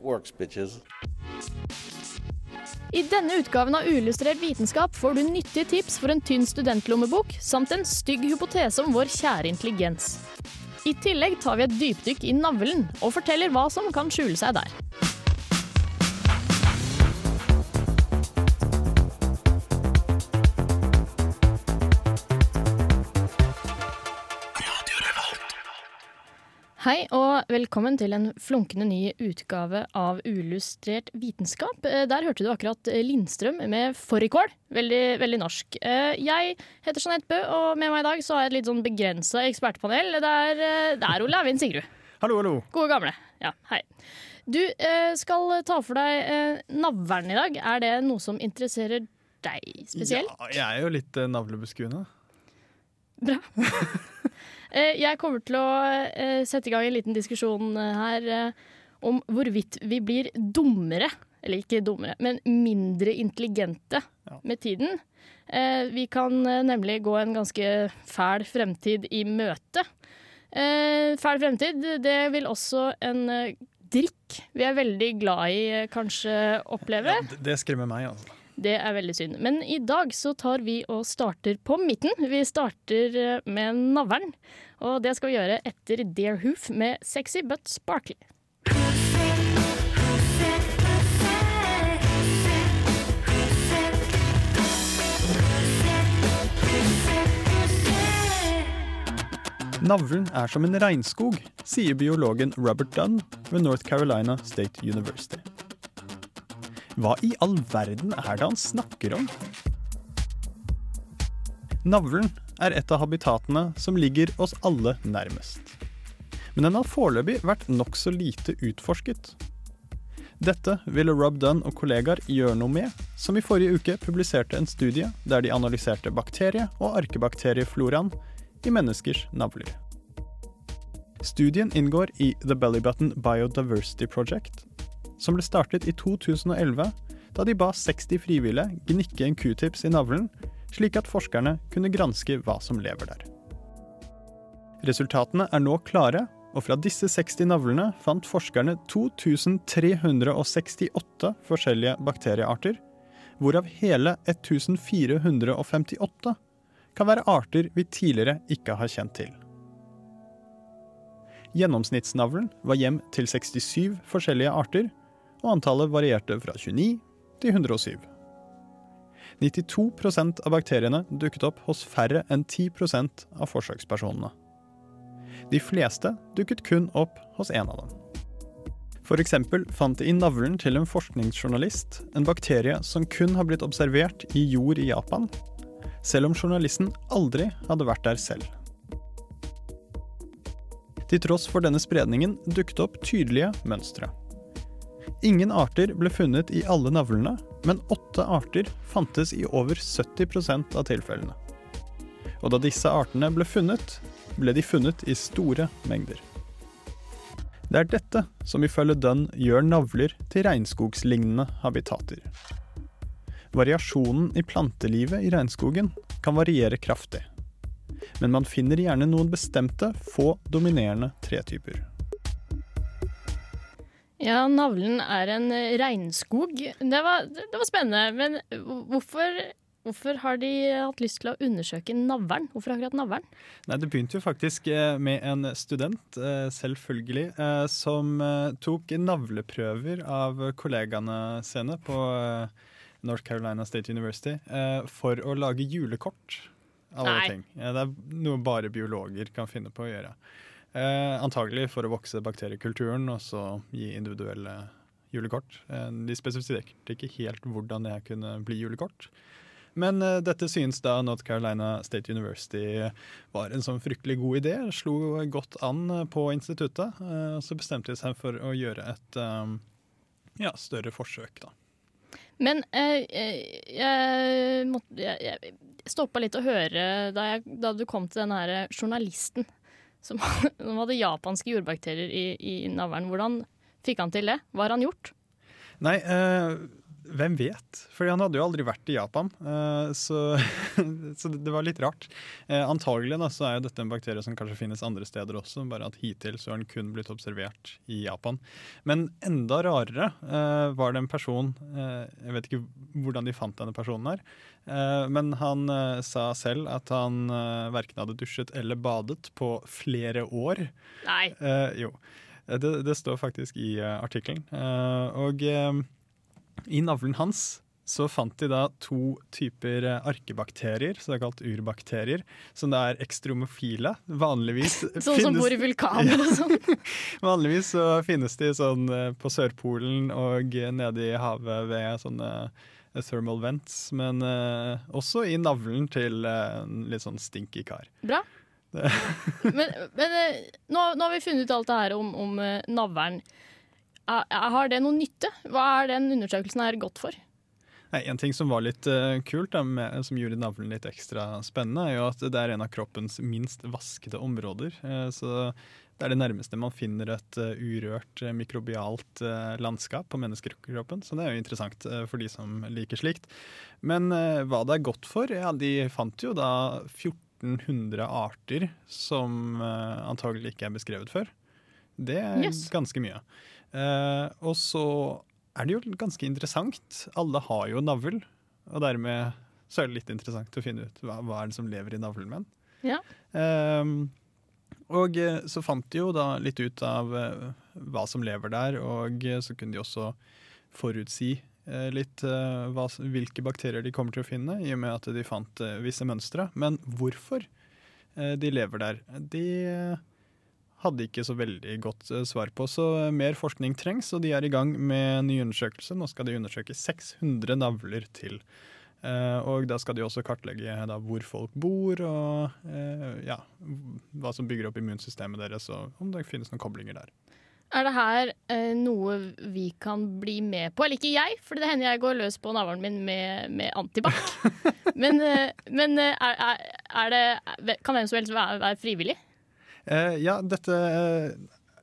works. I denne utgaven av Uillustrert vitenskap får du nyttige tips for en tynn studentlommebok, samt en stygg hypotese om vår kjære intelligens. I tillegg tar vi et dypdykk i navlen, og forteller hva som kan skjule seg der. Hei og velkommen til en flunkende ny utgave av Uillustrert vitenskap. Eh, Der hørte du akkurat Lindstrøm med Fårikål. Veldig, veldig norsk. Eh, Jeg heter Jeanette Bø, og med meg i dag så har jeg et litt sånn begrensa ekspertpanel. Det er, eh, det er Ole Eivind Sigrud. Hallo, hallo. Gode gamle. Ja, hei. Du skal ta for deg navlen i dag. Er det noe som interesserer deg spesielt? Ja, jeg er jo litt navlebeskuende. Bra. Eh, Jeg kommer til å eh, sette i gang en liten diskusjon eh, her om hvorvidt vi blir dummere, eller ikke dummere, men mindre intelligente Ja. med tiden. Vi kan nemlig gå en ganske fæl fremtid i møte. Fæl fremtid, det vil også en drikk vi er veldig glad i, kanskje oppleve. Ja, det, det skremmer meg, altså. Det er veldig synd. Men i dag så tar vi og starter på midten. Vi starter eh, med navlen. Og det skal vi gjøre etter Dear Hoof med Sexy But Sparkly. Navlen er som en regnskog, sier biologen Robert Dunn ved North Carolina State University. Hva i all verden er det han snakker om? Navlen er et av habitatene som ligger oss alle nærmest. Men den har foreløpig vært nokså lite utforsket. Dette ville Rob Dunn og kollegaer gjøre noe med, som i forrige uke publiserte en studie der de analyserte bakterie- og arkebakteriefloraen i menneskers navler. Studien inngår i The Bellybutton Biodiversity Project, som ble startet i 2011 da de ba 60 frivillige gnikke en q-tips i navlen, slik at forskerne kunne granske hva som lever der. Resultatene er nå klare, og fra disse 60 navlene fant forskerne 2368 forskjellige bakteriearter, hvorav hele 1458 kan være arter vi tidligere ikke har kjent til. Gjennomsnittsnavlen var hjem til 67 forskjellige arter, og antallet varierte fra 29 til 107. 92% av bakteriene dukket opp hos færre enn 10% av forsøkspersonene. De fleste dukket kun opp hos én av dem. Eksempel fant de i navlen til en forskningsjournalist en bakterie som kun har blitt observert i jord i Japan, selv om journalisten aldri hadde vært der selv. Til tross for denne spredningen dukket opp tydelige mønstre. Ingen arter ble funnet i alle navlene, men åtte arter fantes i over 70% av tilfellene. Og da disse artene ble funnet, ble de funnet i store mengder. Det er dette som ifølge Dunn gjør navler til regnskogslignende habitater. Variasjonen i plantelivet i regnskogen kan variere kraftig. Men man finner gjerne noen bestemte, få dominerende tretyper. Ja, navlen er en eh, regnskog. Det var, det var spennende. Men hvorfor, hvorfor har de hatt lyst til å undersøke navlen? Hvorfor akkurat navlen? Nei, Det begynte jo faktisk eh, med en student, eh, selvfølgelig, som tok navleprøver av kollegaene sine på North Carolina State University for å lage julekort. Alle Nei. ting. Det er noe bare biologer kan finne på å gjøre. Eh, antagelig for å vokse bakteriekulturen og så gi individuelle julekort. Eh, de spesifiserte ikke helt hvordan jeg kunne bli julekort. Men eh, dette synes da North Carolina State University var en sånn fryktelig god idé. Slo godt an eh, på instituttet. eh, så bestemte de seg for å gjøre et, eh, Ja, større forsøk, da. Men eh, jeg, måtte, jeg, jeg stoppa litt å høre da, jeg, da du kom til den her journalisten som, som hadde japanske jordbakterier i, i navlen. Hvordan fikk han til det? Hva har han gjort? Nei, eh, hvem vet? Fordi han hadde jo aldri vært i Japan, eh, så, så det var litt rart. Eh, antagelig da, så er jo dette en bakterie som kanskje finnes andre steder også, bare at hittil så har den kun blitt observert i Japan. Men enda rarere eh, var det en person Jeg vet ikke hvordan de fant denne personen her, men han sa selv at han verken hadde dusjet eller badet på flere år. Nei. Jo. Det, det står faktisk i artikkelen. Og i navlen hans så fant de da to typer eh, arkebakterier, såkalt urbakterier, som det er ekstromofile. Vanligvis Sånn som bor i vulkaner og sånn. Vanligvis så finnes de sånn eh, på Sørpolen og nede i havet ved sånne eh, thermal vents, men uh, også i navlen til en en litt sånn stinky kar. Bra. Men, men uh, nå, nå har vi funnet ut alt det her om, om navlen. Har det noe nytte? Hva er den undersøkelsen her godt for? Nei, En ting som var litt uh, kult, da, med, som gjorde navlen litt ekstra spennende, er jo at det er en av kroppens minst vaskede områder. Uh, så det er det nærmeste man finner et uh, urørt mikrobialt landskap på menneskekroppen. Så det er jo interessant for de som liker slikt. Men hva det er godt for? Ja, de fant jo da 1400 arter som antagelig ikke er beskrevet før. Det er Yes. ganske mye. Eh, og så er det jo ganske interessant. Alle har jo navl, og dermed så er det litt interessant å finne ut hva, hva er det som lever i navlen min. Ja. Eh, og så fant de jo da litt ut av eh, hva som lever der, og eh, så kunne de også forutsi eh, litt hva, hvilke bakterier de kommer til å finne, i og med at de fant visse mønstre. Men hvorfor de lever der, de hadde ikke så veldig godt eh, svar på. Så eh, mer forskning trengs, og de er i gang med en ny undersøkelse. Nå skal de undersøke 600 navler til. Eh, og da skal de også kartlegge hvor folk bor, og ja, hva som bygger opp immunsystemet deres, og om det finnes noen koblinger der. Er det her noe vi kan bli med på? Eller ikke jeg, for det hender jeg går løs på navlen min med, med antibac. men men er, er det, kan hvem som helst være, være frivillig? Eh, ja, dette eh,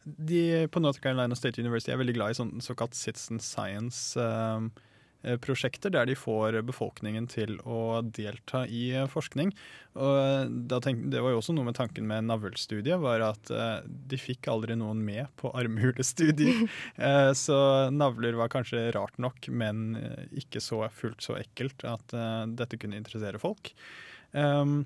de på North Carolina State University er veldig glad i sånn såkalt citizen science-prosjekter, der de får befolkningen til å delta i eh, forskning. Eh, tenk, Det var jo også noe med tanken med navlestudiet, var at eh, de fikk aldri noen med på armhulestudier. Eh, så navler var kanskje rart nok, men eh, ikke så fullt så ekkelt at eh, dette kunne interessere folk. Um,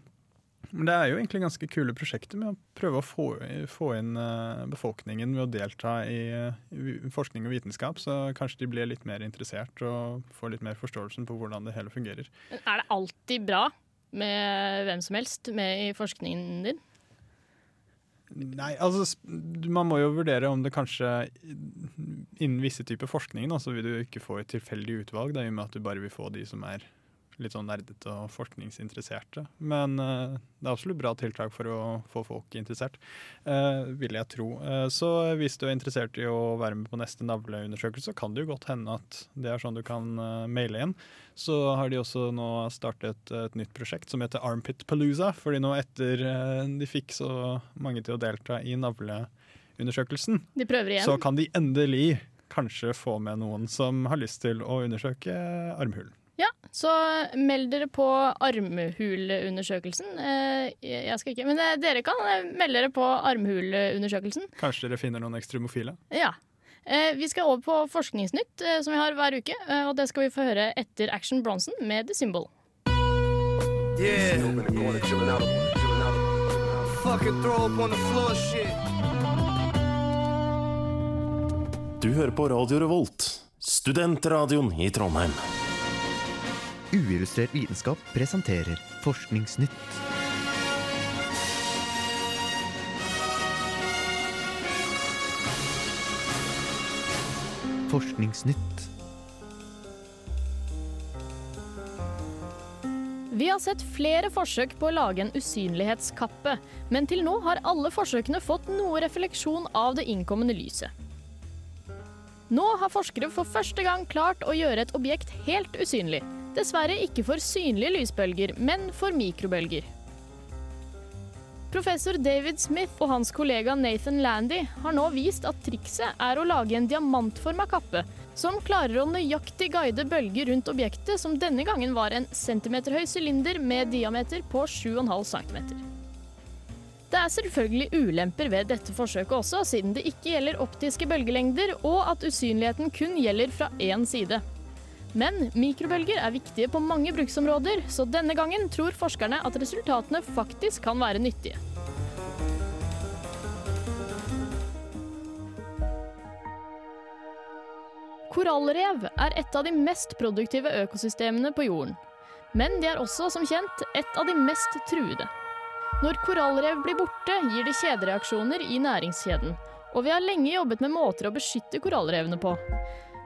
men det er jo egentlig ganske kule prosjekter med å prøve å få, få inn eh, befolkningen ved å delta i, eh, i forskning og vitenskap, så kanskje de blir litt mer interessert og får litt mer forståelsen på hvordan det hele fungerer. Er det alltid bra med hvem som helst med i forskningen din? Nei, altså man må jo vurdere om det kanskje innen visse typer forskning da, så vil du ikke få et tilfeldig utvalg, da, i og med at du bare vil få de som er litt sånn nerdete og forskningsinteresserte. Men uh, det er absolutt bra tiltak for å få folk interessert, uh, vil jeg tro. Uh, så hvis du er interessert i å være med på neste navleundersøkelse, så kan det jo godt hende at det er sånn du kan maile inn. Så har de også nå startet et nytt prosjekt som heter Armpit Palooza. fordi nå etter de fikk så mange til å delta i navleundersøkelsen, igjen. så kan de endelig kanskje få med noen som har lyst til å undersøke armhulen. Ja, så meld dere på armhuleundersøkelsen. Eh, Jeg skal ikke, men eh, dere kan eh, melde dere på armhuleundersøkelsen. Kanskje dere finner noen ekstremofile? Ja. Eh, Vi skal over på Forskningsnytt, som vi har hver uke. Og det skal vi få høre etter Action Bronson med The Symbol. Yeah. Du hører på Radio Revolt, studentradioen i Trondheim. Uillustrert vitenskap presenterer Forskningsnytt. Forskningsnytt. Vi har sett flere forsøk på å lage en usynlighetskappe, men til nå har alle forsøkene fått noe refleksjon av det innkommende lyset. Nå har forskere for første gang klart å gjøre et objekt helt usynlig. Dessverre ikke for synlige lysbølger, men for mikrobølger. Professor David Smith og hans kollega Nathan Landy har nå vist at trikset er å lage en diamantforma kappe som klarer å nøyaktig guide bølger rundt objektet, som denne gangen var en centimeterhøy sylinder med diameter på 7,5 cm. Det er selvfølgelig ulemper ved dette forsøket også, siden det ikke gjelder optiske bølgelengder, og at usynligheten kun gjelder fra én side. Men mikrobølger er viktige på mange bruksområder, så denne gangen tror forskerne at resultatene faktisk kan være nyttige. Korallrev er et av de mest produktive økosystemene på jorden. Men de er også, som kjent, et av de mest truede. Når korallrev blir borte, gir det kjedereaksjoner i næringskjeden. Og vi har lenge jobbet med måter å beskytte korallrevene på.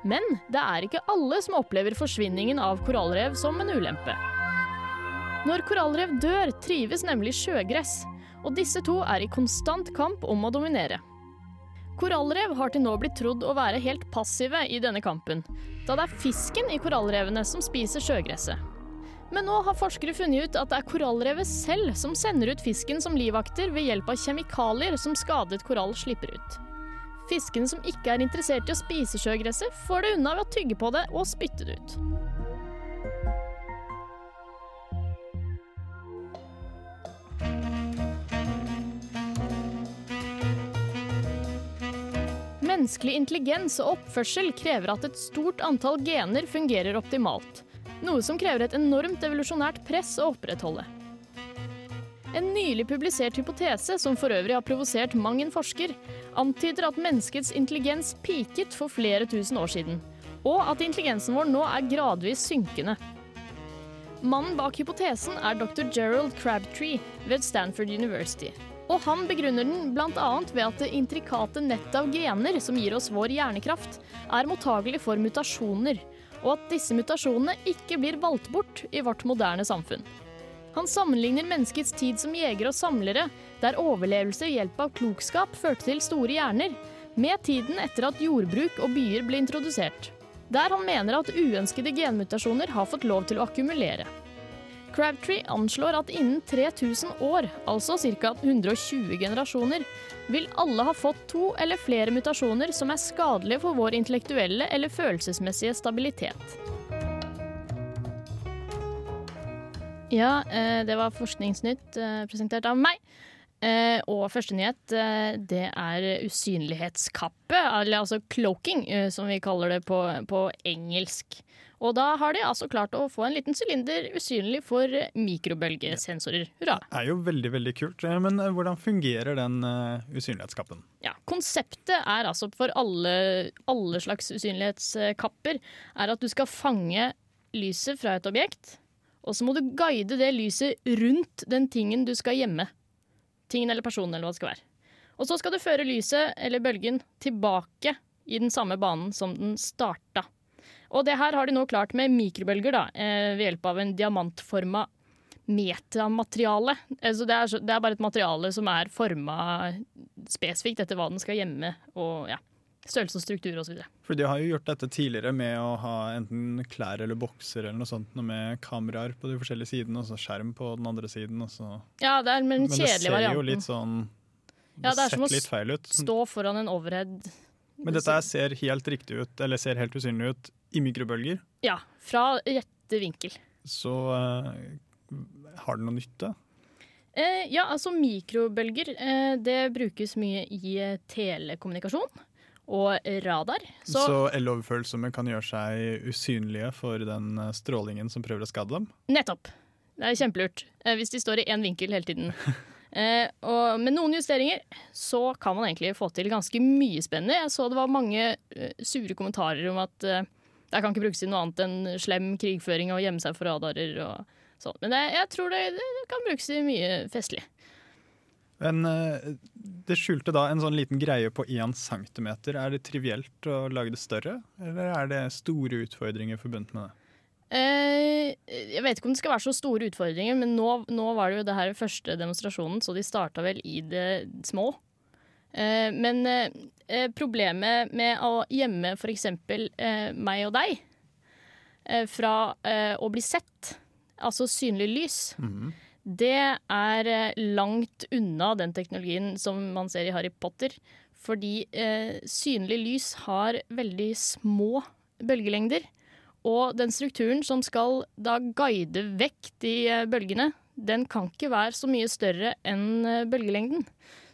Men det er ikke alle som opplever forsvinningen av korallrev som en ulempe. Når korallrev dør, trives nemlig sjøgress, og disse to er i konstant kamp om å dominere. Korallrev har til nå blitt trodd å være helt passive i denne kampen, da det er fisken i korallrevene som spiser sjøgresset. Men nå har forskere funnet ut at det er korallrevet selv som sender ut fisken som livvakter ved hjelp av kjemikalier som skadet korall slipper ut. Fiskene som ikke er interessert i å spise sjøgresset, får det unna ved å tygge på det og spytte det ut. Menneskelig intelligens og oppførsel krever at et stort antall gener fungerer optimalt, noe som krever et enormt evolusjonært press å opprettholde. En nylig publisert hypotese, som for øvrig har provosert mang en forsker, antyder at menneskets intelligens peaket for flere tusen år siden, og at intelligensen vår nå er gradvis synkende. Mannen bak hypotesen er dr. Gerald Crabtree ved Stanford University. Og han begrunner den bl.a. ved at det intrikate nettet av gener som gir oss vår hjernekraft, er mottagelig for mutasjoner, og at disse mutasjonene ikke blir valgt bort i vårt moderne samfunn. Han sammenligner menneskets tid som jegere og samlere, der overlevelse ved hjelp av klokskap førte til store hjerner, med tiden etter at jordbruk og byer ble introdusert, der han mener at uønskede genmutasjoner har fått lov til å akkumulere. Crabtree anslår at innen 3000 år, altså ca. 120 generasjoner, vil alle ha fått to eller flere mutasjoner som er skadelige for vår intellektuelle eller følelsesmessige stabilitet. Ja, eh, det var Forskningsnytt eh, presentert av meg. Eh, og første nyhet, det er usynlighetskappe, eller altså cloaking, som vi kaller det på, på engelsk. Og da har de altså klart å få en liten sylinder usynlig for mikrobølgesensorer. Hurra. Det er jo veldig veldig kult. Men hvordan fungerer den usynlighetskappen? Ja, Konseptet er altså for alle, alle slags usynlighetskapper er at du skal fange lyset fra et objekt, og så må du guide det lyset rundt den tingen du skal gjemme. Tingen eller personen eller hva det skal være. Og så skal du føre lyset eller bølgen tilbake i den samme banen som den starta. Og det her har de nå klart med mikrobølger da, eh, ved hjelp av en diamantforma metamateriale. Altså det, er, så- det er bare et materiale som er forma spesifikt etter hva den skal gjemme, og ja, størrelse og struktur osv. For de har jo gjort dette tidligere med å ha enten klær eller bokser eller noe sånt, noe med kameraer på de forskjellige sidene, og så skjerm på den andre siden. Og så. Ja, det er den Men det ser ser jo varianten. litt sånn Ja, det er som å. Stå foran en overhead. Men dette her ser helt riktig ut, eller ser helt usynlig ut, i mikrobølger. Ja, fra rette vinkel. Så uh, har det noe nytte? Eh, ja, altså mikrobølger, eh, det brukes mye i telekommunikasjon og radar. Så, Så, eloverfølsomme kan gjøre seg usynlige for den eh, strålingen som prøver å skade dem? nettopp. Det er kjempelurt. Eh, hvis de står i én vinkel hele tiden. Eh, og med noen justeringer så kan man egentlig få til ganske mye spennende. Jeg så det var mange sure kommentarer om at det kan ikke brukes til noe annet enn slem krigføring og gjemme seg for radarer og sånn. Men det, jeg tror det, det kan brukes til mye festlig. Men eh, det skjulte da en sånn liten greie på 1 centimeter. Er det trivielt å lage det større, eller er det store utfordringer forbundet med det? Eh, jeg vet ikke om det skal være så store utfordringer, men nå, nå var det jo det her første demonstrasjonen, så de starta vel i det små. Eh, men eh, problemet med å gjemme f.eks. Eh, meg og deg eh, fra eh, å bli sett, altså synlig lys, det er eh, langt unna den teknologien som man ser i Harry Potter. Fordi eh, synlig lys har veldig små bølgelengder. Og den strukturen som skal da guide vekk de eh, bølgene, den kan ikke være så mye større enn eh, bølgelengden.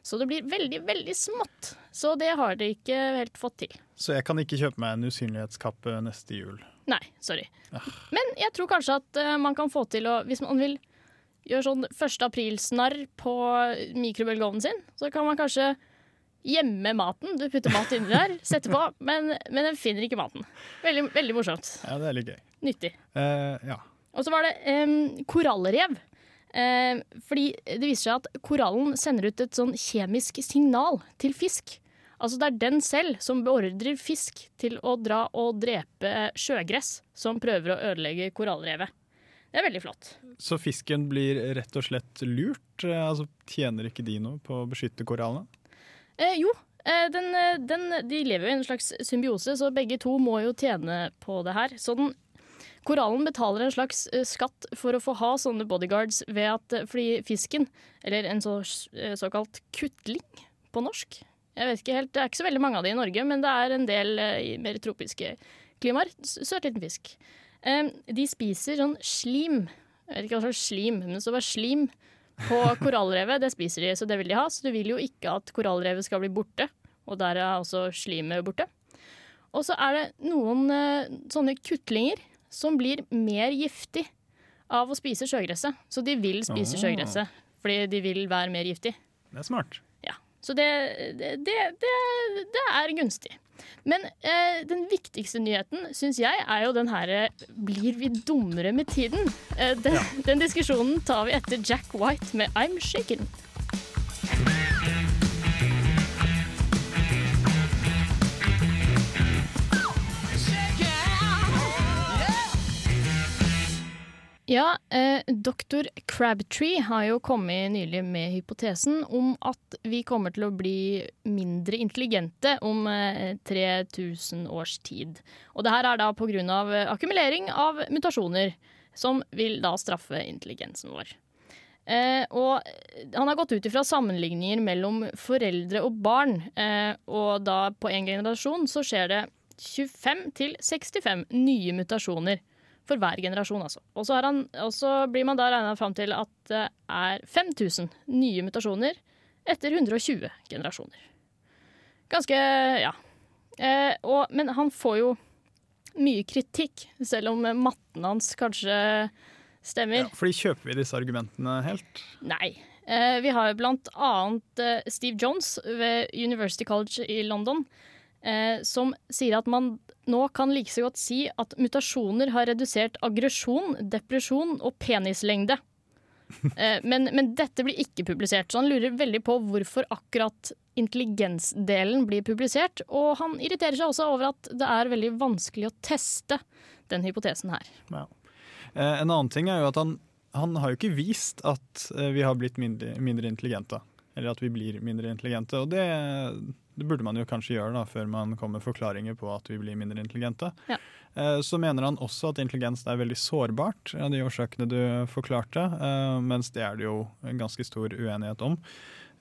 Så det blir veldig, veldig smått. Så det har de ikke helt fått til. Så jeg kan ikke kjøpe meg en usynlighetskappe neste jul. Nei, sorry. Men jeg tror kanskje at man kan få til å Hvis man vil gjøre sånn 1. april-snarr på mikrobølgeovnen sin, så kan man kanskje gjemme maten. Du putter mat inni der, setter på, men, men den finner ikke maten. Veldig, veldig morsomt. Ja, det er litt gøy. Nyttig. Uh, ja. Og så var det um, korallrev. Uh, fordi det viser seg at korallen sender ut et sånn kjemisk signal til fisk. Altså det er den selv som beordrer fisk til å dra og drepe sjøgress som prøver å ødelegge korallrevet. Det er veldig flott. Så fisken blir rett og slett lurt? Eh, Altså, tjener ikke de noe på å beskytte korallene? Eh, jo, eh, den, eh, den, de lever jo i en slags symbiose, så begge to må jo tjene på det her. Så den, korallen betaler en slags skatt for å få ha sånne bodyguards ved at Fordi fisken, eller en så, såkalt kutling på norsk Jeg vet ikke helt, Det er ikke så veldig mange av de i Norge, men det er en del i mer tropiske klimaer. S- Søt liten fisk. De spiser sånn slim. Jeg vet ikke hva slags slim, men det står bare slim på korallrevet. Det spiser de, så det vil de ha. Så du vil jo ikke at korallrevet skal bli borte, og der er også slimet borte. Og så er det noen eh, sånne kutlinger som blir mer giftig av å spise sjøgresset. Så de vil spise oh. sjøgresset fordi de vil være mer giftig. Det er smart. Ja. Så det, det, det, det, det er gunstig. Men eh, den viktigste nyheten syns jeg er jo den herre Blir vi dummere med tiden? Eh, den, den diskusjonen tar vi etter Jack White med I'm Shaken. Ja, eh, doktor Crabtree har jo kommet nylig med hypotesen om at vi kommer til å bli mindre intelligente om eh, 3000 års tid. Og det her er da av eh, akkumulering av mutasjoner, som vil da straffe intelligensen vår. Eh, og han har gått ut ifra sammenligninger mellom foreldre og barn, eh, og da på en generasjon så skjer det 25 til 65 nye mutasjoner. For hver generasjon, altså. Og så, blir man da regna fram til at det er 5000 nye mutasjoner etter 120 generasjoner. Ganske ja. Eh, og, men han får jo mye kritikk, selv om matten hans kanskje stemmer. Ja, fordi kjøper vi disse argumentene helt? Nei. Eh, vi har blant annet eh, Steve Jones ved University College i London, eh, som sier at man nå kan like så godt si at mutasjoner har redusert aggresjon, depresjon og penislengde. Eh, men, men dette blir ikke publisert, så han lurer veldig på hvorfor akkurat intelligensdelen blir publisert. Og han irriterer seg også over at det er veldig vanskelig å teste den hypotesen her. Ja. Eh, en annen ting er jo at han, han har jo ikke vist at eh, vi har blitt mindre, mindre intelligente. Eller at vi blir mindre intelligente. Og det, det burde man jo kanskje gjøre da, før man kommer med forklaringer på at vi blir mindre intelligente. Ja. Eh, Så mener han også at intelligens er veldig sårbart, av de årsakene du forklarte. eh, Mens det er det jo en ganske stor uenighet om.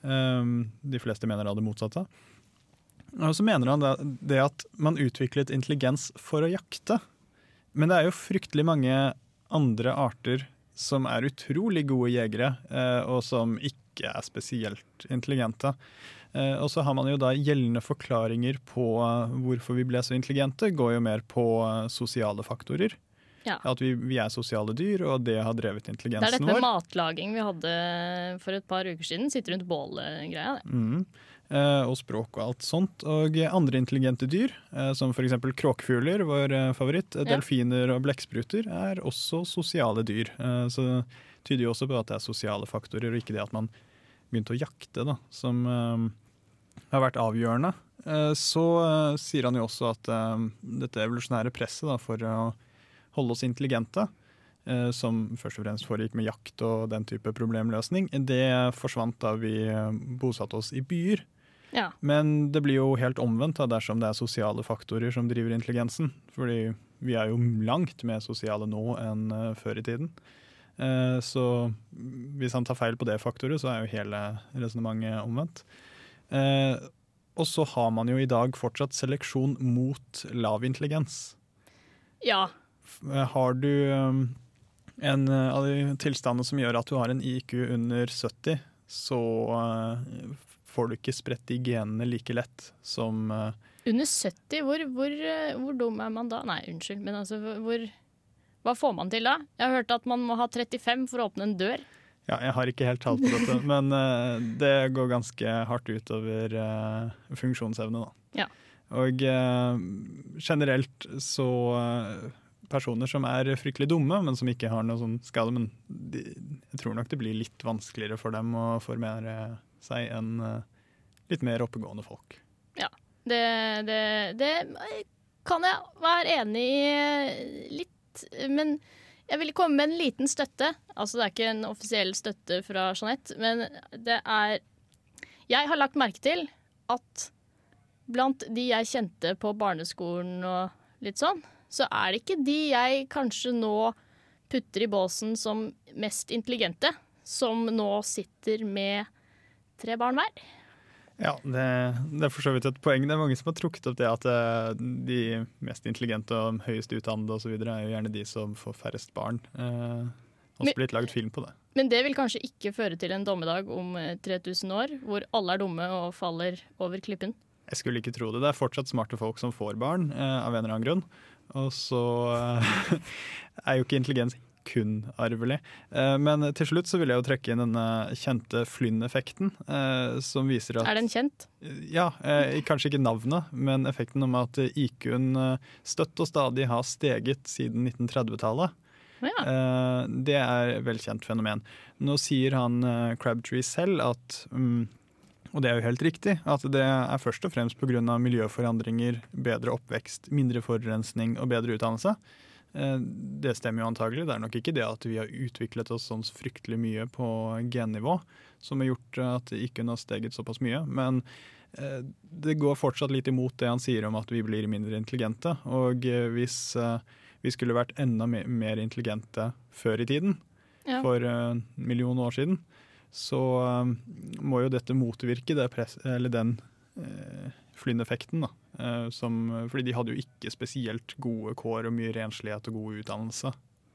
Eh, De fleste mener da det motsatte. Og så mener han det at man utviklet intelligens for å jakte. Men det er jo fryktelig mange andre arter som er utrolig gode jegere, og som ikke er spesielt intelligente. Eh, og så har man jo da gjeldende forklaringer på eh, hvorfor vi ble så intelligente, går jo mer på eh, sosiale faktorer. Ja. At vi, vi er sosiale dyr, og det har drevet intelligensen vår. Det er dette med vår. matlaging vi hadde for et par uker siden. Sitte rundt bålet-greia. det. Mm. Eh, og språk og alt sånt. Og andre intelligente dyr, eh, som f.eks. kråkfugler, vår favoritt, Ja. delfiner og blekkspruter, er også sosiale dyr. Eh, så det tyder jo også på at det er sosiale faktorer, og ikke det at man begynte å jakte, da, som har vært avgjørende. Eh, så eh, sier han jo også at eh, dette evolusjonære presset da, for å holde oss intelligente, som først og fremst foregikk med jakt og den type problemløsning, det forsvant da vi bosatte oss i byer. Ja. Men det blir jo helt omvendt da, dersom det er sosiale faktorer som driver intelligensen. Fordi vi er jo langt mer sosiale nå enn før i tiden. Så hvis han tar feil på det faktoret, så er jo hele resonnementet omvendt. Eh, og så har man jo i dag fortsatt seleksjon mot lav intelligens. Ja. Eh, Har du um, en eh, av de tilstandene som gjør at du har en IQ under 70, så eh, får du ikke spredt de genene like lett som eh, Under 70, hvor, hvor, eh, hvor dum er man da? Nei, unnskyld, men altså hvor Hva får man til da? Jeg har hørt at man må ha 35 for å åpne en dør. Ja, jeg har ikke helt tall på dette, men uh, det går ganske hardt utover uh, funksjonsevne, da. Ja. Og uh, generelt så Personer som er fryktelig dumme, men som ikke har noe sånn skade, men de, jeg tror nok det blir litt vanskeligere for dem å formere seg enn litt mer oppegående folk. Ja. Det, det, det kan jeg være enig i litt, men jeg vil komme med en liten støtte. Altså det er ikke en offisiell støtte fra Jeanette, men det er Jeg har lagt merke til at blant de jeg kjente på barneskolen og litt sånn, så er det ikke de jeg kanskje nå putter i båsen som mest intelligente, som nå sitter med tre barn hver. Ja, det, det er for så vidt et poeng. Det er mange som har trukket opp det at eh, de mest intelligente og høyest utdannede osv. er jo gjerne de som får færrest barn. Eh, Men- blir blitt laget film på det. Men det vil kanskje ikke føre til en dommedag om eh, 3000 år, hvor alle er dumme og faller over klippen. Jeg skulle ikke tro det. Det er fortsatt smarte folk som får barn, eh, av en eller annen grunn. Og så eh, er jo ikke intelligens kun arvelig. Eh, men til slutt så vil jeg jo trekke inn denne kjente Flynn-effekten, eh, som viser at Er den kjent? Ja, eh, kanskje ikke navnet, men effekten om at IQ-en støtt og stadig har steget siden 1930-tallet. Ja. Det er et velkjent fenomen. Nå sier han Crabtree selv at mm, og det er jo helt riktig, at det er først og fremst pga. miljøforandringer, bedre oppvekst, mindre forurensning og bedre utdannelse. Eh, Det stemmer jo antagelig. Det er nok ikke det at vi har utviklet oss sånn fryktelig mye på gennivå som har gjort at det ikke har steget såpass mye. Men eh, det går fortsatt litt imot det han sier om at vi blir mindre intelligente. Og eh, hvis eh, vi skulle vært enda mer intelligente før i tiden, Ja. for eh, en million år siden, så eh, må jo dette motvirke det press, eller den uh, Flynn-effekten. da. Eh, som, fordi de hadde jo ikke spesielt gode kår og mye renslighet og god utdannelse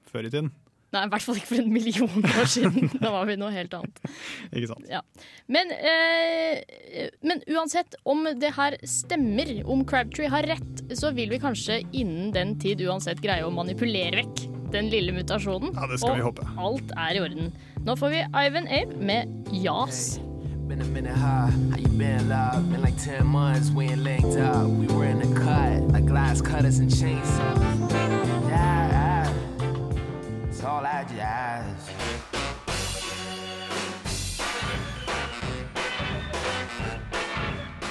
før i tiden. Nei, i hvert fall ikke for en million år siden. Da var vi noe helt annet. Ikke sant? Ja. Men, eh, men uansett, om det her stemmer, om Crabtree har rett, så vil vi kanskje innen den tid uansett greie å manipulere vekk den lille mutasjonen. Ja, det skal vi og håpe. alt er i orden. Nå får vi Ivan Abe med Jas. Been a minute high, how you been live? Been like 10 months, we ain't linked up. We were in the cut, like glass cutters and chainsaws. Yeah, it's all I just.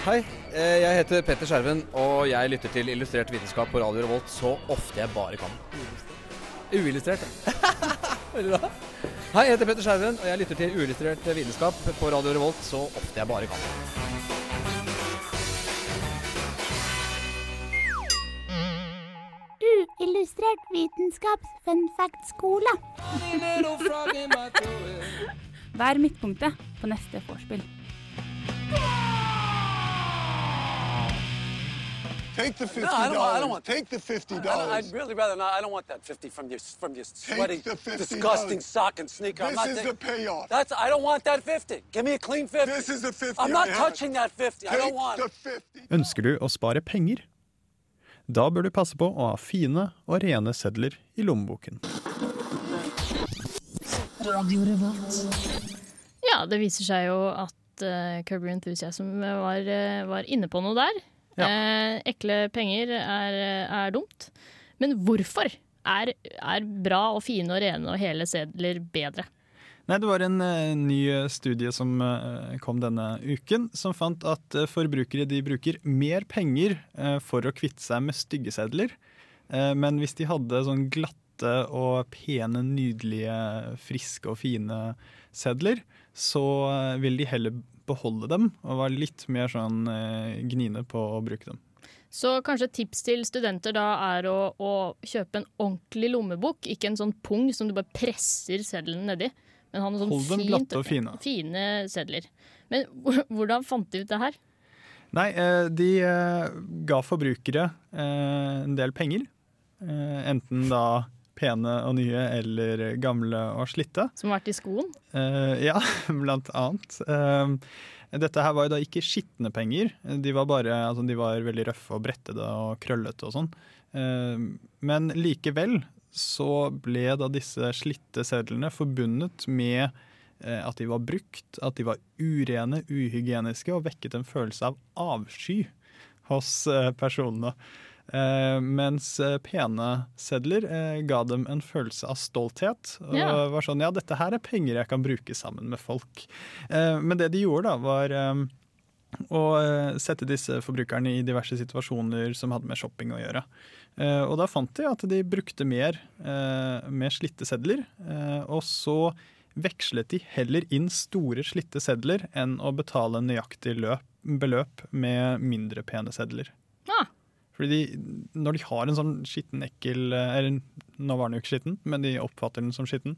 Hei, eh, jeg heter Petter Skjerven, og jeg lytter til Illustrert vitenskap på Radio Revolt så ofte jeg bare kan. Uillustrert, ja. Veldig bra. Hei, jeg heter Petter Skjerven, og jeg lytter til Uillustrert vitenskap på Radio Revolt så ofte jeg bare kan. Uillustrert vitenskaps fun fact-skole. Vær midtpunktet på neste vorspiel. Take the fifty No, I don't, I don't want Take the fifty I don't- dollars. I'd really rather not. I don't want that 50 from your from your sweaty, disgusting sock and sneaker. I'm This not is the payoff. That's I don't want that 50. Give me a clean 50. This is the 50 I'm not touching that 50. I don't Take want the it. 50. Ønsker du å spare penger? Da bør du passe på å ha fine og rene sedler i lommeboken. Ja, det viser seg jo at uh, Curb Enthusiasm var, uh, var inne på noe der. Eh, ekle penger er, er dumt. Men hvorfor er, er bra og fine og rene og hele sedler bedre? Nei, Det var en uh, ny studie som uh, kom denne uken, som fant at uh, forbrukere de bruker mer penger for å kvitte seg med stygge sedler. Men hvis de hadde sånn glatte og pene, nydelige, friske og fine sedler, så vil de heller beholde dem, og var litt mer sånn eh, gniende på å bruke dem. Så kanskje et tips til studenter da er å, å kjøpe en ordentlig lommebok, ikke en sånn pung som du bare presser seddelen nedi. Men ha noe sånn Hold dem fint, glatte og fine. fine sedler. Men hvordan fant de ut det her? Nei, eh, de eh, ga forbrukere en del penger. Enten da pene og nye eller gamle og slitte. Som har vært i skoen? Uh, ja, blant annet. Uh, dette her var jo da ikke skitne penger. De var bare altså, de var veldig røffe og brettede og krøllete og sånn. Eh, men likevel så ble da disse slitte sedlene forbundet med at de var brukt, at de var urene, uhygieniske og vekket en følelse av avsky hos personene. Eh, mens eh, pene sedler eh, ga dem en følelse av stolthet. Og Ja. var sånn ja, dette her er penger jeg kan bruke sammen med folk. Men det de gjorde da, var å sette disse forbrukerne i diverse situasjoner som hadde med shopping å gjøre. Og da fant de at de brukte mer mer slitte sedler, og så vekslet de heller inn store slitte sedler enn å betale nøyaktig løp, beløp med mindre pene sedler. Ah. Fordi de, når de har en sånn skitten, ekkel eh, Eller nå var den jo ikke skitten, men de oppfatter den som skitten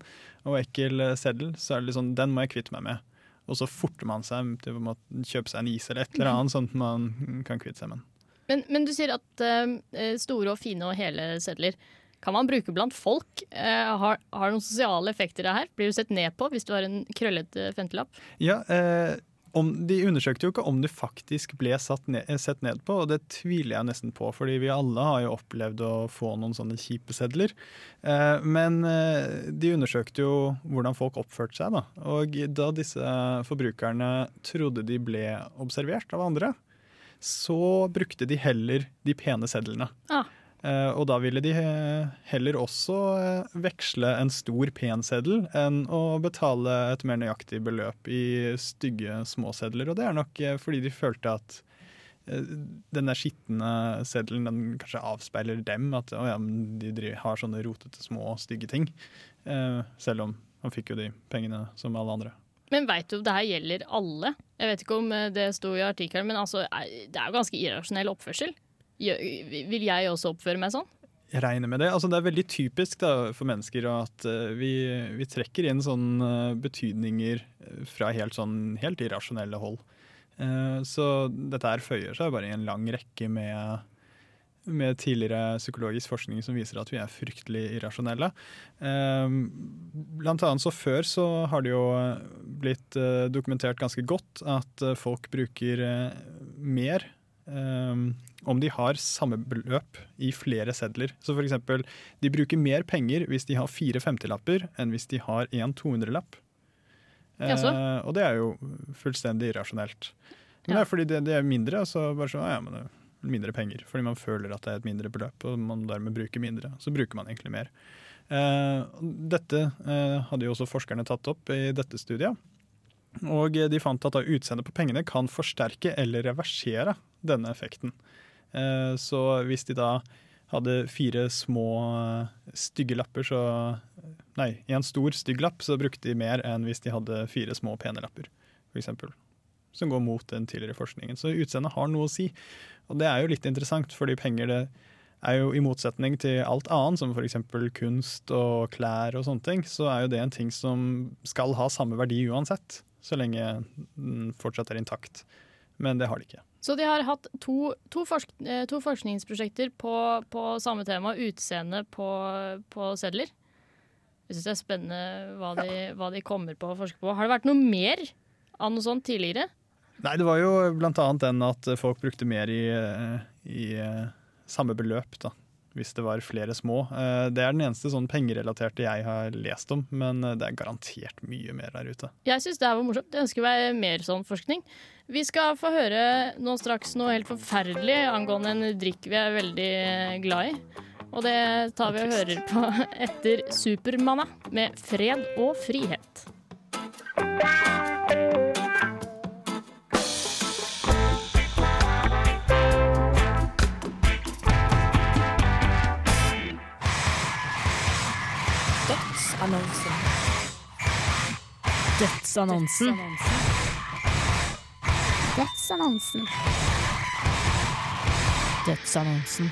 og ekkel eh, seddel, så er det litt sånn Den må jeg kvitte meg med. Og så forter man seg til å kjøpe seg en is eller et eller annet, sånn at man kan kvitte seg med den. Men, men du sier at uh, store og fine og hele sedler kan man bruke blant folk. Uh, har, har det noen sosiale effekter det her? Blir du sett ned på hvis du har en krøllete femtelapp? Ja, eh, om, De undersøkte jo ikke om du faktisk ble ned, eh, sett ned på, og det tviler jeg nesten på, fordi vi alle har jo opplevd å få noen sånne kjipe sedler. Eh, men eh, de undersøkte jo hvordan folk oppførte seg, da. Og da disse forbrukerne trodde de ble observert av andre, så brukte de heller de pene sedlene. Ah. Eh, og da ville de eh, heller også eh, veksle en stor pen seddel enn å betale et mer nøyaktig beløp i stygge småsedler. Og det er nok fordi de følte at den der skitne seddelen den kanskje avspeiler dem. At ja, de har sånne rotete, små, stygge ting. Selv om han fikk jo de pengene som alle andre. Men veit du om det her gjelder alle? Jeg vet ikke om det sto i artikkelen, men altså, det er jo ganske irrasjonell oppførsel. Vil jeg også oppføre meg sånn? Jeg regner med det. Altså, det er veldig typisk da, for mennesker at uh, vi, vi trekker inn sånne eh, betydninger eh, fra helt, sånn, helt irrasjonelle hold. Uh, så dette her føyer seg bare i en lang rekke med, med tidligere psykologisk forskning som viser at vi er fryktelig irrasjonelle. Blant annet så før så har det jo blitt dokumentert ganske godt at folk bruker mer om de har samme beløp i flere sedler. Så eksempel, de bruker mer penger hvis de har fire 50-lapper enn hvis de har en 200-lapp. Eh, og det er jo fullstendig irrasjonelt. Men det er fordi det, det er mindre, så bare sånn, «Ah, ja, men det er mindre penger. Fordi man føler at det er et mindre beløp, og man dermed bruker mindre. Så bruker man egentlig mer. Eh, dette eh, hadde jo også forskerne tatt opp i dette studiet. Og de fant at utseendet på pengene kan forsterke eller reversere denne effekten. Eh, Så hvis de da hadde fire små eh, stygge lapper, så Nei, en stor stygg lapp, så brukte de mer enn hvis de hadde fire små pene lapper, f.eks. Som går mot den tidligere forskningen. Så utseendet har noe å si. Og det er jo litt interessant, fordi penger det er jo i motsetning til alt annet, som f.eks. kunst og klær og sånne ting, så er jo det en ting som skal ha samme verdi uansett, så lenge den fortsatt er intakt. Men det har de ikke. Så de har hatt to, to, forsk eh, to forskningsprosjekter på, på samme tema, utseende på, på sedler. Jeg syns det er spennende hva de, hva de kommer på å forske på. Har det vært noe mer av noe sånt tidligere? Nei, det var jo blant annet den at folk brukte mer i, eh, i eh, samme beløp, da. Hvis det var flere små. Eh, Det er den eneste sånn pengerelaterte jeg har lest om, men eh, det er garantert mye mer der ute. Jeg syns det her var morsomt. Jeg ønsker meg mer sånn forskning. Vi skal få høre nå straks noe helt forferdelig angående en drikk vi er veldig glad i. Og det tar vi og hører på etter Supermanna med 'Fred og frihet'. Dødsannonsen. Dødsannonsen. Dødsannonsen.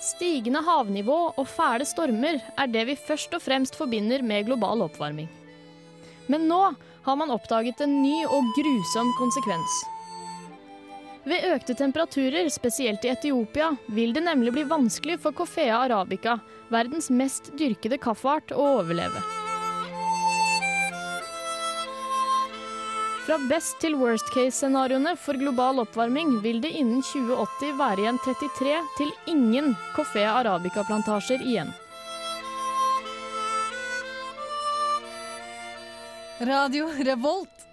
Stigende havnivå og fæle stormer er det vi først og fremst forbinder med global oppvarming. Men nå har man oppdaget en ny og grusom konsekvens. Ved økte temperaturer, spesielt i Etiopia, vil det nemlig bli vanskelig for Coffea arabica, verdens mest dyrkede kaffeart, å overleve. Fra best til worst case-scenarioene for global oppvarming vil det innen 2080 være igjen 33 til ingen Coffea arabica-plantasjer igjen. Radio Revolt.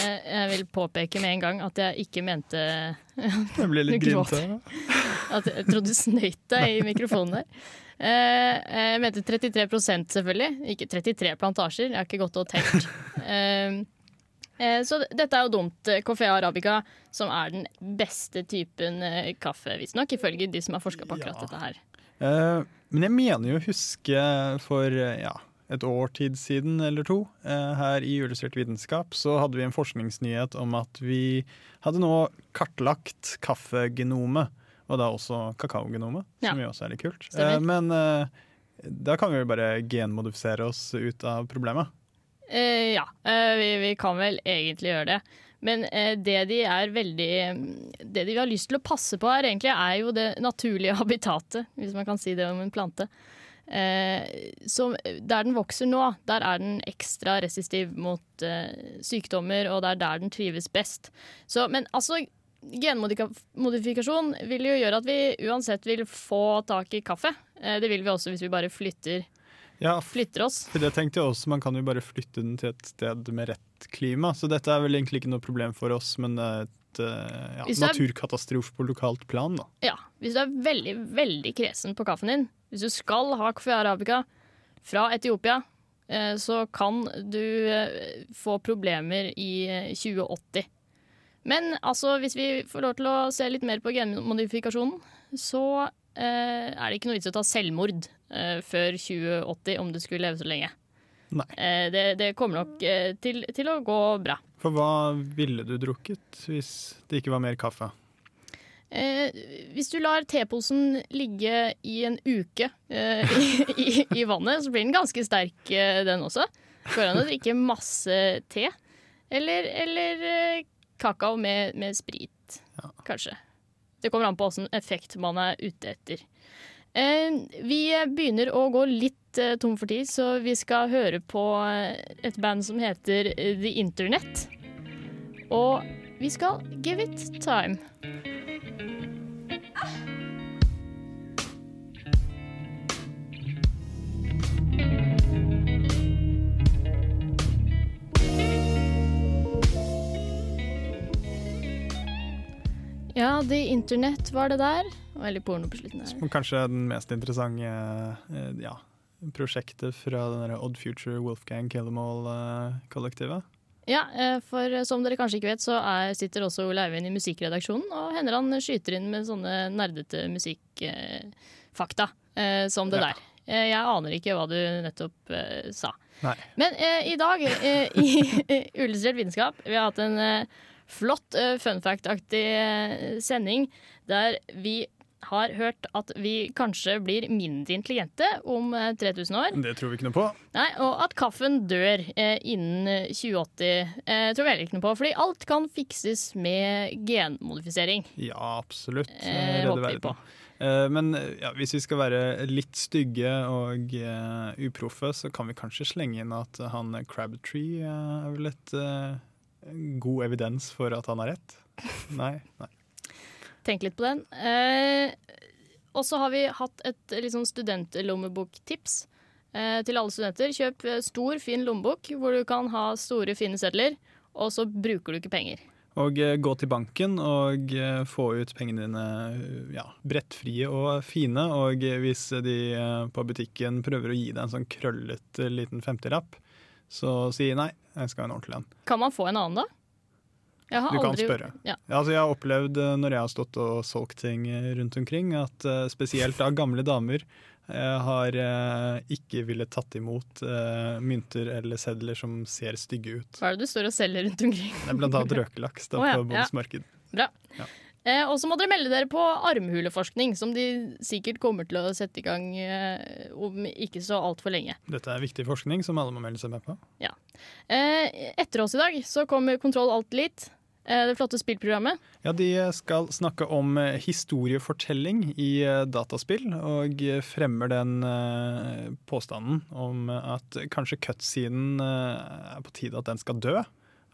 Eh, Jeg vil påpeke med en gang at jeg ikke mente Jeg ble litt grinete. At jeg trodde du snøyt deg i mikrofonen der. Eh, Jeg mente 33% selvfølgelig, ikke 33 plantasjer. Jeg har ikke gått og telt. Eh, Så dette er jo dumt. Coffea arabica, som er den beste typen kaffe, visstnok, ifølge de som har forska på akkurat dette her. Men jeg mener jo å huske for ja, et årtid siden eller to, eh, her i Illustrert vitenskap, så hadde vi en forskningsnyhet om at vi hadde nå kartlagt kaffegenomet, og da også kakaogenomet, som jo også er litt kult. Stemmer. Eh, men eh, da kan vi jo bare genmodifisere oss ut av problemet. Eh, ja, vi, vi kan vel egentlig gjøre det. Men det de er veldig Det de har lyst til å passe på her, egentlig, er jo det naturlige habitatet, hvis man kan si det om en plante. Eh, som, der den vokser nå, der er den ekstra resistiv mot eh, sykdommer, og det er der den trives best. Så, men altså, genmodifikasjon vil jo gjøre at vi uansett vil få tak i kaffe. Eh, det vil vi også hvis vi bare flytter, Ja, flytter oss. for det tenkte jeg også, man kan jo bare flytte den til et sted med rett klima, så dette er vel egentlig ikke noe problem for oss, men eh, ja, naturkatastrofe på lokalt plan, da. Ja, hvis du er veldig, veldig kresen på kaffen din, hvis du skal ha kaffe arabica fra Etiopia, eh, så kan du eh, få problemer i eh, 2080. Men altså, hvis vi får lov til å se litt mer på genmodifikasjonen, så eh, er det ikke noe vits i å ta selvmord eh, før 2080 om du skulle leve så lenge. Eh, det, det kommer nok til, til å gå bra. For hva ville du drukket hvis det ikke var mer kaffe? Eh, hvis du lar teposen ligge i en uke eh, i, i, i vannet, så blir den ganske sterk, eh, den også. Går an å drikke masse te. Eller, eller eh, kakao med, med sprit, kanskje. Det kommer an på åssen effekt man er ute etter. Eh, vi begynner å gå litt eh, tom for tid, så vi skal høre på eh, et band som heter The Internet. Og vi skal give it time. Ja, The Internet var det der. eller Veldig porno på slutten Her. Som kanskje den mest interessante eh, ja, prosjektet fra den Odd Future Wolfgang Killemall-kollektivet. Ja, eh, for som dere kanskje ikke vet, så er, sitter også Ole Eivind i musikkredaksjonen, og hender han skyter inn med sånne nerdete musikkfakta eh, som det Ja. der. Eh, jeg aner ikke hva du nettopp eh, sa. Nei. Men eh, i dag, eh, i Illustrert vitenskap, vi har hatt en eh, flott uh, fun fact-aktig eh, sending der vi har hørt at vi kanskje blir mindre intelligente om eh, 3000 år. Det tror vi ikke noe på. Nei, og at kaffen dør eh, innen eh, 2080 eh, tror jeg heller ikke noe på. Fordi alt kan fikses med genmodifisering. Ja, absolutt. Eh, Redde håper vi verden. på. Eh, Men eh, ja, hvis vi skal være litt stygge og eh, uproffe, så kan vi kanskje slenge inn at han eh, Crabtree eh, er vel et eh, god evidens for at han har rett. Nei? Nei. Tenk litt på den. Eh, og så har vi hatt et sånn studentlommeboktips eh, til alle studenter. Kjøp stor, fin lommebok hvor du kan ha store, fine sedler, og så bruker du ikke penger. Og eh, gå til banken og eh, få ut pengene dine eh, ja, brettfrie og fine. Og eh, hvis de på butikken prøver å gi deg en sånn krøllete liten 50-lapp, så si nei, jeg skal ha en ordentlig en. Kan man få en annen, da? Jeg har Du kan aldri- spørre. Ja. Ja, altså jeg har opplevd eh, når jeg har stått og solgt ting eh, rundt omkring, at eh, spesielt av gamle damer har ikke villet tatt imot mynter eller sedler som ser stygge ut. Hva er det du står og selger rundt omkring? Det er blant annet røkelaks da, oh, ja, på ja. Bondens marked. Bra. Eh, og så må dere melde dere på armhuleforskning, som de sikkert kommer til å sette i gang eh, om ikke så altfor lenge. Dette er viktig forskning som alle må melde seg med på. Ja. Eh, etter oss i dag så kommer Kontroll alt elite, eh, det flotte spillprogrammet. Ja, De skal snakke om eh, historiefortelling i eh, dataspill, og fremmer den påstanden om at kanskje cutscenen er på tide at den skal dø.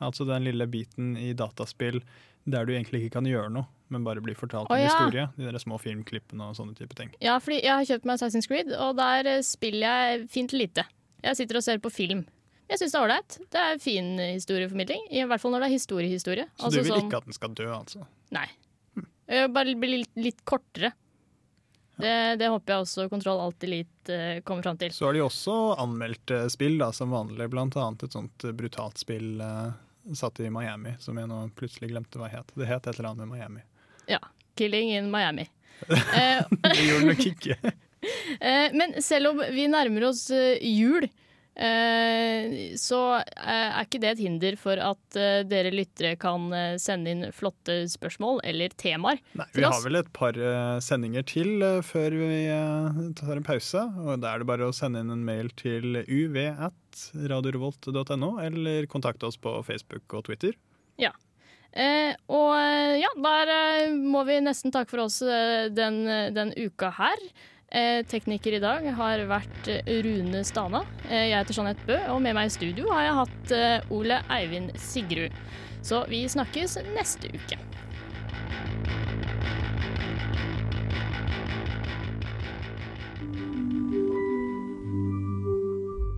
Altså den lille biten i dataspill der du egentlig ikke kan gjøre noe, men bare blir fortalt en ja. historie. De der små filmklippene og sånne type ting. Ja, fordi jeg har kjøpt meg Assassin's Creed, og der eh, spiller jeg fint lite. Jeg sitter og ser på film. Jeg syns det er ålreit. Det er fin historieformidling. I hvert fall når det er historiehistorie. Så Altså du vil sånn- ikke at den skal dø, altså? Nei. Hm. Bare bli litt, litt kortere. Det, det håper jeg også Kontroll Alltid Elite eh, kommer fram til. Så har de også anmeldt eh, spill da, som vanlig, blant annet et sånt brutalt spill eh, satt i Miami, som jeg nå plutselig glemte hva het. Det het et eller annet med Miami. Ja. 'Killing in Miami'. Eh, Det gjorde den nok ikke. Eh, Men selv om vi nærmer oss eh, jul, så er ikke det et hinder for at dere lyttere kan sende inn flotte spørsmål eller temaer Nei, vi har vel et par sendinger til før vi tar en pause. Og Da er det bare å sende inn en mail til uv.radiorevolt.no, eller kontakte oss på Facebook og Twitter. Ja. Eh, og eh, ja, der eh, må vi nesten takke for oss den, den uka her. Tekniker i dag har vært Rune Stana. Jeg heter Jeanette Bø, og med meg i studio har jeg hatt Ole Eivind Sigrud. Så vi snakkes neste uke.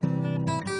Thank you.